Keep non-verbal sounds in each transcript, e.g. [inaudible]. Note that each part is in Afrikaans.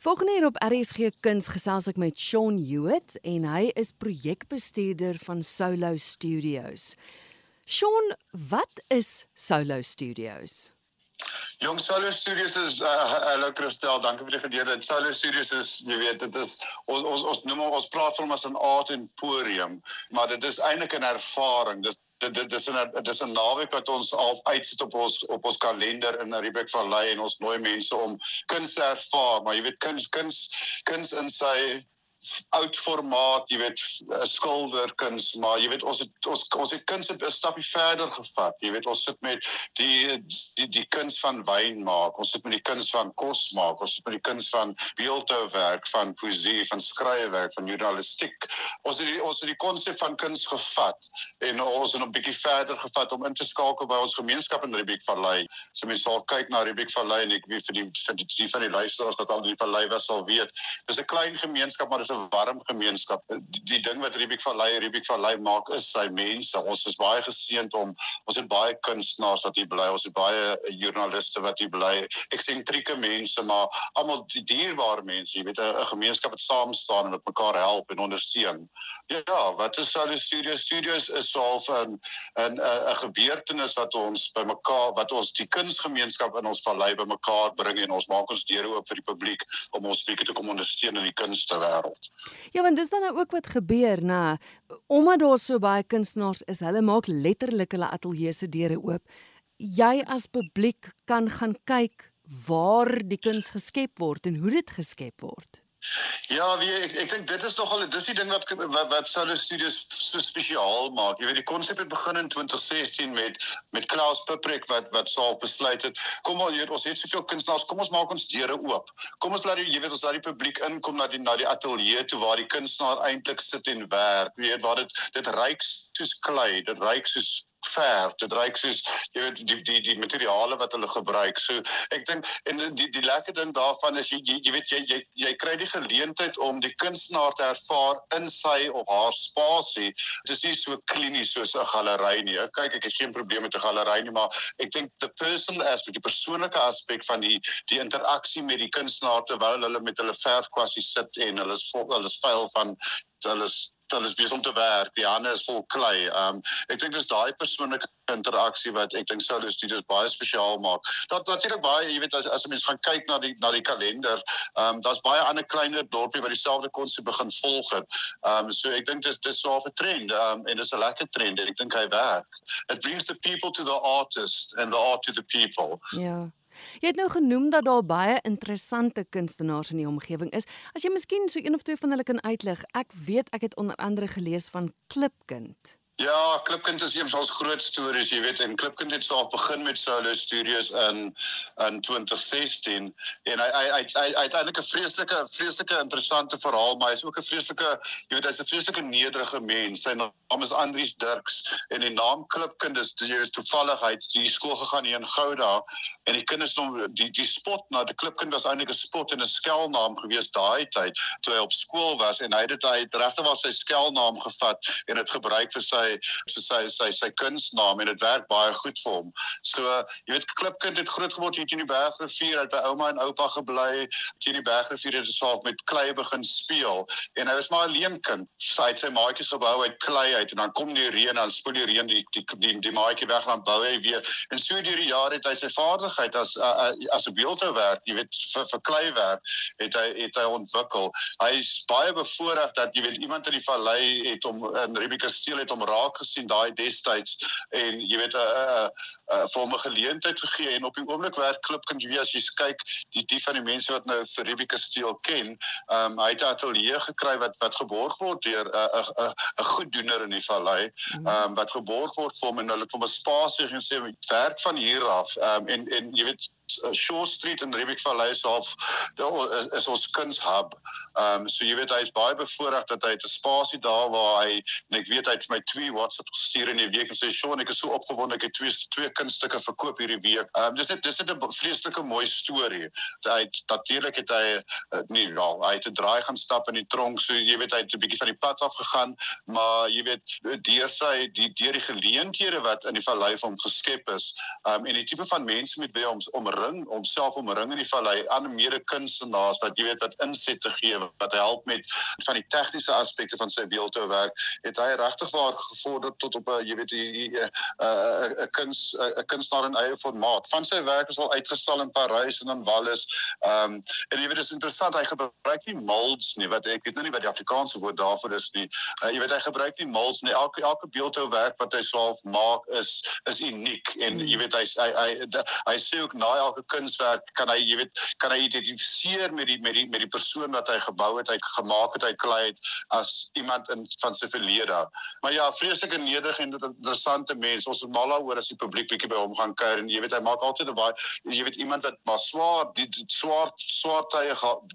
Volgende hier op RSG Kuns gesels ek met Shaun Hewitt en hy is projekbestuurder van Solo Studios. Shaun, wat is Solo Studios? Jong Solo Studios is uh, hallo Christel, dankie vir die geleentheid. Solo Studios is jy weet dit is ons ons ons noem ons platform as 'n art emporium, maar dit is eintlik 'n ervaring. Dit dit dit is 'n dit is 'n naweek wat ons al uitsit op ons op ons kalender in Riebeek Vallei en ons nooi mense om kuns te ervaar, maar jy weet kuns kuns kuns in sy oud formaat, jy weet, eh, skilderkuns, maar jy weet ons het ons ons het kuns 'n stapie verder gevat. Jy weet ons sit met die die die kuns van wyn maak, ons sit met die kuns van kos maak, ons sit met die kuns van beeldhouwerk, van poesie, van skryfwerk, van journalistiek. Ons het die ons het die konsep van kuns gevat en ons het 'n bietjie verder gevat om in te skakel by ons gemeenskap in Riebeek Vallei. So mense sal kyk na Riebeek Vallei en ek weet vir die vir die, die van die luisteraars wat al die Vallei was sal weet. Dis 'n klein gemeenskap maar 'n warm gemeenskap. Die, die ding wat Riebeek Vallei Riebeek Vallei maak is sy mense. Ons is baie geseënd om ons het baie kunstenaars wat hier bly. Ons het baie joernaliste wat hier bly. Eksentrieke mense, maar almal die dierbare mense. Jy weet 'n gemeenskap wat saam staan en wat mekaar help en ondersteun. Ja, wat is Solo Studio Studios is half 'n 'n 'n gebeurtenis wat ons by mekaar wat ons die kunsgemeenskap in ons vallei by mekaar bring en ons maak ons deure oop vir die publiek om ons bietjie te kom ondersteun in die kunste wêreld. Ja, want dis dan nou ook wat gebeur, nê? Omdat daar so baie kunstenaars is, hulle maak letterlik hulle ateljee se deure oop. Jy as publiek kan gaan kyk waar die kuns geskep word en hoe dit geskep word. Ja, wie ek ek dink dit is nogal dis die ding wat wat, wat Solo Studios so spesiaal maak. Jy weet die konsep het begin in 2016 met met Klaus Piprek wat wat sou besluit het. Kom jy weet ons het soveel kunstenaars, kom ons maak ons deure oop. Kom ons laat die jy weet ons laat die publiek inkom na die na die ateljee toe waar die kunstenaar eintlik sit en werk. Jy weet waar dit dit ryk soos klei, dit ryk soos verf dit reik soos jy weet die die die materiale wat hulle gebruik. So ek dink en die die lekker ding daarvan is jy jy, weet jy, jy jy kry die geleentheid om die kunstenaar te ervaar in sy of haar spasie. Dit is nie so klinies soos 'n galery nie. Kyk ek het geen probleem met 'n galery nie maar ek dink the personal aspect die persoonlike aspek van die die interaksie met die kunstenaar terwyl hulle met hulle verfkwassie sit en hulle is vol hulle is vuil van hulle is hulle is besig om te werk. Die hande is vol klei. Um ek dink dis daai persoonlike interaksie wat ek dink die studios baie spesiaal maak. Dat natuurlik baie, jy weet as as mense gaan kyk na die na die kalender, um daar's baie ander kleiner dorpie wat dieselfde konsep begin volg het. Um so ek dink dis dis so 'n trend um en dis 'n lekker trend en ek dink hy werk. It brings the people to the artist and the art to the people. Ja. Jy het nou genoem dat daar baie interessante kunstenaars in die omgewing is. As jy miskien so een of twee van hulle kan uitlig. Ek weet ek het onder andere gelees van Klipkind. Ja, Klipkind is een van ons groot stories, jy weet, en Klipkind het self begin met Solo Studios in in 2016 en hy hy hy hy het eintlik 'n vreeslike vreeslike interessante verhaal, maar hy's ook 'n vreeslike, jy weet, hy's 'n vreeslike nederige mens. Sy naam is Andrius Dirks en die naam Klipkind is jy is toevallig hy het die skool gegaan hier in Gouda en die kinders noem die die spot na die Klipkind was eintlik 'n spot en 'n skelnaam gewees daai tyd toe hy op skool was en hy het dit hy het regtig was sy skelnaam gevat en dit gebruik vir sy sy sy sy sy kunsnaam en dit werk baie goed vir hom. So jy weet Klipkind het groot geword hier in die Bergrivier, hy het by ouma en oupa gebly, hier in die Bergrivier het hy self met klei begin speel en hy was maar 'n leenkind. Sy het sy maatjies gebou uit klei uit en dan kom die reën en dan spoel die reën die die die, die maatjie weg en dan bou hy weer. En so deur die jare het hy sy vaardigheid as uh, as 'n beeldhouwerk, jy weet vir vir kleiwerk het hy het hy ontwikkel. Hy's baie bevoordeel dat jy weet iemand in die vallei het om in Rebecca Steel het om raak gesien daai destyds en jy weet 'n uh, 'n uh, uh, vir hom 'n geleentheid gegee en op die oomblik werk Klipkind wie as jy kyk die die van die mense wat nou vir Rebecca Steel ken, um, hy het 'n ateljee gekry wat wat geborg word deur 'n uh, 'n uh, 'n uh, goeddoener in die vallei, um, wat geborg word vir hom en hulle het hom 'n spasie gegee en sê werk van hier af. Um, en en jy weet uh, Shaw Street in Riebeek Vallei is half daar is ons kunshub. Ehm um, so jy weet hy is baie bevoordeel dat hy 'n spasie daar waar hy en ek weet hy het vir my twee WhatsApp gestuur in die week en sê Shaw ek is so opgewonde ek het twee twee kunststukke verkoop hierdie week. Ehm um, dis net dis net 'n vreeslike mooi storie. Hy natuurlik het hy uh, nie ja, hy het 'n draai gaan stap in die tronk so jy weet hy het 'n bietjie van die pad af gegaan, maar jy weet deur sy die deur die geleenthede wat in die vallei vir hom geskep is, ehm um, en die tipe van mense met wie hy hom omring, homself omring in die vallei aan mede kunstenaars wat jy weet wat inset te gee wat help met van die tegniese aspekte van sy beeldhouwerk, het hy regtig waar gevorder tot op 'n jy weet 'n 'n kuns 'n kunstenaar in eie formaat. Van sy werk is al uitgestal in Parys en in Wallis. Ehm um, en jy weet dit is interessant hy gebruik nie molds nie wat ek weet nou nie wat die Afrikaanse woord daarvoor is nie. Uh, jy weet hy gebruik nie molds nie. Elke elke beeldhouwerk wat hy self maak is is uniek en hmm. jy weet hy hy hy, hy, hy sê ook na elke kunswerk kan hy jy weet kan hy identifiseer met die met die met die persoon wat hy gebou het, hy gemaak het, hy klei het as iemand in van sy verlede. Maar ja, vreeslike nederig en interessante mens. Ons het mal daaroor as die publiek bietjie by hom gaan kuier en jy weet hy maak altyd 'n baie jy weet iemand wat maar swaar die, die swaar swaar tye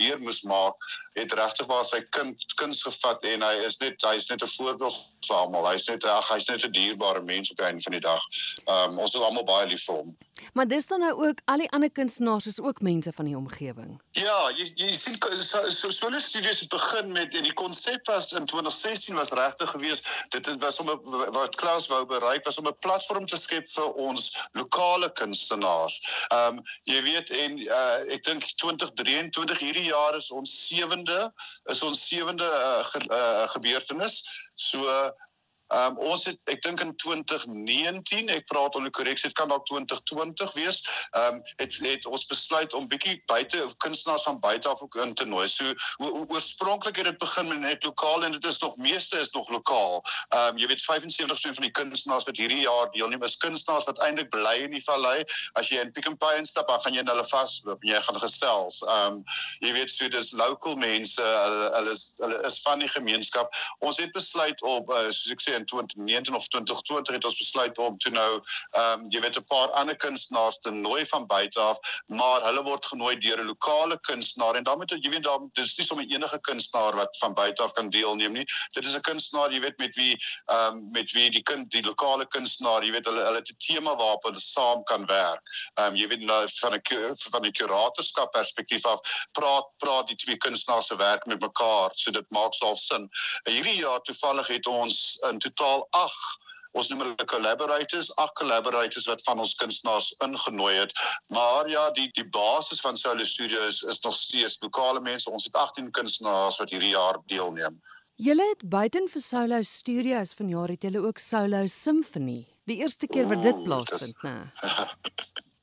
deur moes maak het regtig waar sy kind kuns gevat en hy is net hy's net 'n voorbeeld vir almal. Hy's net ag hy's net 'n dierbare mens op die einde van die dag. Ehm um, ons is almal baie lief vir hom. Maar dis dan nou ook al die ander kunstenaars is ook mense van die omgewing. Ja, jy jy sien so so solo studios het begin met en die konsep was in 2016 was regtig geweest. Dit het was om 'n wat Klaus wou bereik was om 'n platform te skep vir ons lokale kunstenaars. Ehm um, jy weet en uh, ek dink 2023 hierdie jaar is ons sewende is ons sewende uh, ge, uh, gebeurtenis. So Ehm um, ons het ek dink in 2019, ek praat onder korreksie, dit kan dalk 2020 wees, ehm um, het het ons besluit om bietjie buite kunstenaars van buite af ook in te nooi. So oorspronklik het dit begin met net lokaal en dit is nog meeste is nog lokaal. Ehm um, jy weet 75% van die kunstenaars wat hierdie jaar deelneem is kunstenaars wat eintlik bly in die vallei. As jy in Pick n Pay instap, dan gaan jy in hulle vasloop en jy gaan gesels. Ehm um, jy weet so dis local mense, hulle hulle hulle is van die gemeenskap. Ons het besluit op uh, soos ek sê in 2019 of 2020 het ons besluit om toe nou ehm um, jy weet 'n paar ander kunstenaars te nooi van buite af, maar hulle word genooi deur 'n lokale kunstenaar en moet jy weet dan dis nie sommer enige kunstenaar wat van buite af kan deelneem nie. Dit is 'n kunstenaar, jy weet met wie ehm um, met wie die kind die lokale kunstenaar, jy weet hulle hulle het 'n tema waarop hulle saam kan werk. Ehm um, jy weet nou van 'n van 'n kuratorskap perspektief af praat praat die twee kunstenaars se werk met mekaar, so dit maak self sin. Hierdie jaar toevallig het ons in totaal 8 ons noem hulle collaborators, ag collaborators wat van ons kunstenaars ingenooi het. Maar ja, die die basis van Solo Studios is nog steeds lokale mense. Ons het 18 kunstenaars wat hierdie jaar deelneem. Julle het buiten vir Solo Studios vanjaar het julle ook Solo Symphony. Die eerste keer wat dit plaasvind, né? [laughs]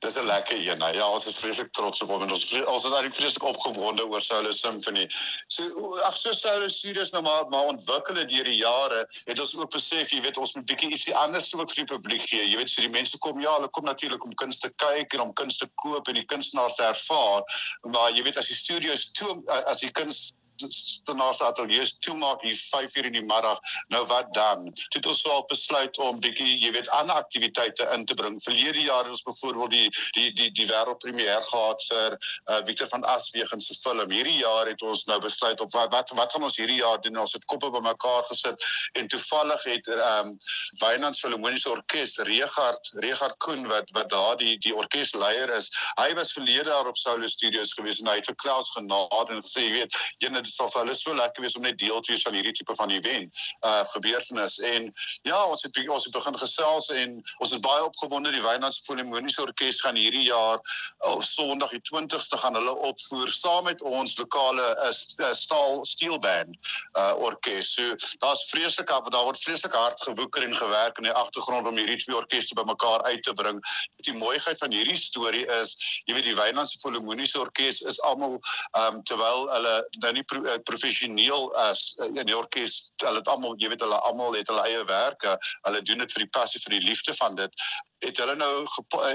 Dis 'n lekker een. Nou. Ja, ons is vreeslik trots op hom en ons ons is eintlik vreeslik opgewonde oor Solo Symphony. So ag so Solo Studios nou maar maar ontwikkel het deur die jare. Het ons ook besef, jy weet, ons moet bietjie ietsie anders ook vir die publiek gee. Jy weet, so die mense kom ja, hulle kom natuurlik om kuns te kyk en om kuns te koop en die kunstenaars te ervaar. Maar jy weet as die studios toe as die kuns Stonaas ateljee toemaak hier 5 uur in die middag. Nou wat dan? Toe het ons swaar besluit om bietjie, jy weet, ander aktiwiteite in te bring. Verlede jaar het ons byvoorbeeld die die die die wêreldpremier gehad vir uh, Victor van Aswegen se film. Hierdie jaar het ons nou besluit op wat wat, wat gaan ons hierdie jaar doen? Ons het koppe bymekaar gesit en toevallig het ehm um, Wynand Filharmoniese Orkees Regard Regard Koen wat wat daar die die orkesleier is. Hy was verlede jaar op Solo Studios gewees en hy het vir Klaus genader en gesê, jy weet, jy dit sal vir hulle so lekker wees om net deel te wees van hierdie tipe van event uh gebeurtenis. En ja ons het ons het begin gesels en ons is baie opgewonde. Die Wynlands Filharmoniese Orkees gaan hierdie jaar op oh, Sondag die 20ste gaan hulle opvoer saam met ons lokale uh, uh staal steel band uh orkes. So daar's vreeslik daar word vreeslik hard gewoeker en gewerk in die agtergrond om hierdie twee orkeste bymekaar uit te bring. Die mooiheid van hierdie storie is jy weet die Wynlands Filharmoniese Orkees is almal um terwyl hulle nou nie pro, uh, professioneel as uh, in die orkes hulle het almal jy weet hulle almal het hulle eie werke. Hulle doen dit vir die passie vir die liefde van dit het hulle nou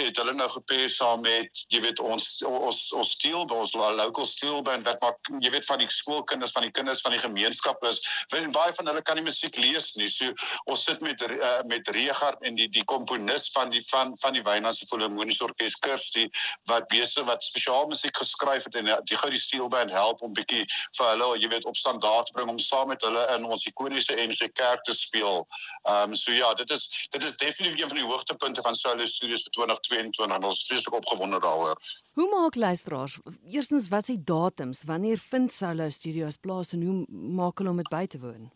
het hulle nou gepair saam met jy weet ons ons ons steel ons local steel band wat maar jy weet van die skoolkinders van die kinders van die gemeenskap is want baie van hulle kan nie musiek lees nie so ons sit met uh, met Regard en die die komponis van die van van die Wynlandse Filharmoniese Orkees Kirsty wat besig wat spesiaal musiek geskryf het en die gou die steel band help om bietjie vir hulle jy weet op standaard bring om saam met hulle in ons ikoniese NG Kerk te speel. Ehm um, so ja, dit is dit is definitief een van die hoogtepunte van Solo Studios vir 2022 en ons is vreeslik opgewonde daaroor. Hoe maak luisteraars eerstens wat se datums, wanneer vind Solo Studios plaas en hoe maak hulle om dit by te woon?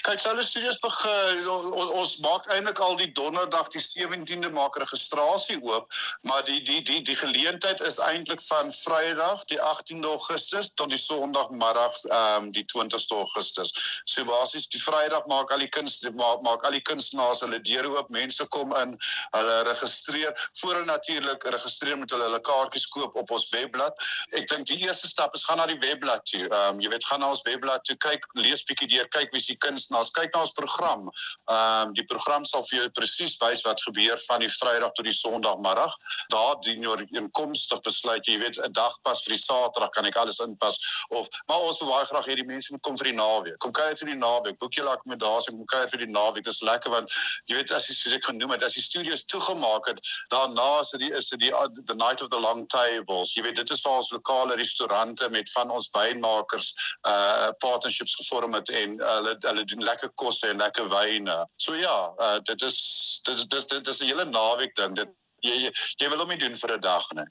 Kyk, Salo Studios begin ons, ons maak eintlik al die donderdag die 17de maak registrasie oop, maar die die die die geleentheid is eintlik van Vrydag die 18de Augustus tot die Sondagmiddag ehm um, die 20ste Augustus. So basies die Vrydag maak al die kunst maak, maak al die kunstenaars hulle deure oop, mense kom in, hulle registreer, voor hulle natuurlik registreer met hulle hulle kaartjies koop op ons webblad. Ek dink die eerste stap is gaan na die webblad toe. Ehm um, jy weet gaan na ons webblad toe kyk, lees bietjie deur, kyk wie se kunstenaars, kyk na ons program. Ehm um, die program sal vir jou presies wys wat gebeur van die Vrydag tot die Sondagmiddag. Daar dien jy inkomstig besluit, jy weet 'n dag pas vir die Saterdag kan ek alles inpas of maar ons wil baie graag hê die mense moet kom vir die naweek. Kom kuier vir die naweek. Boek jou akkommodasie, kom kuier vir die naweek. Dit is lekker want jy weet as jy soos ek genoem het, as die studios toegemaak het, daarna is dit is dit die the night of the long tables. Jy weet dit is vir ons lokale restaurante met van ons wynmakers uh partnerships gevorm het en hulle hulle doen lekker kosse en lekker wyne. So ja, uh, dit is dit is dit, dit is 'n hele naweek ding. Dit jy jy, jy wil hom nie doen vir 'n dag nie.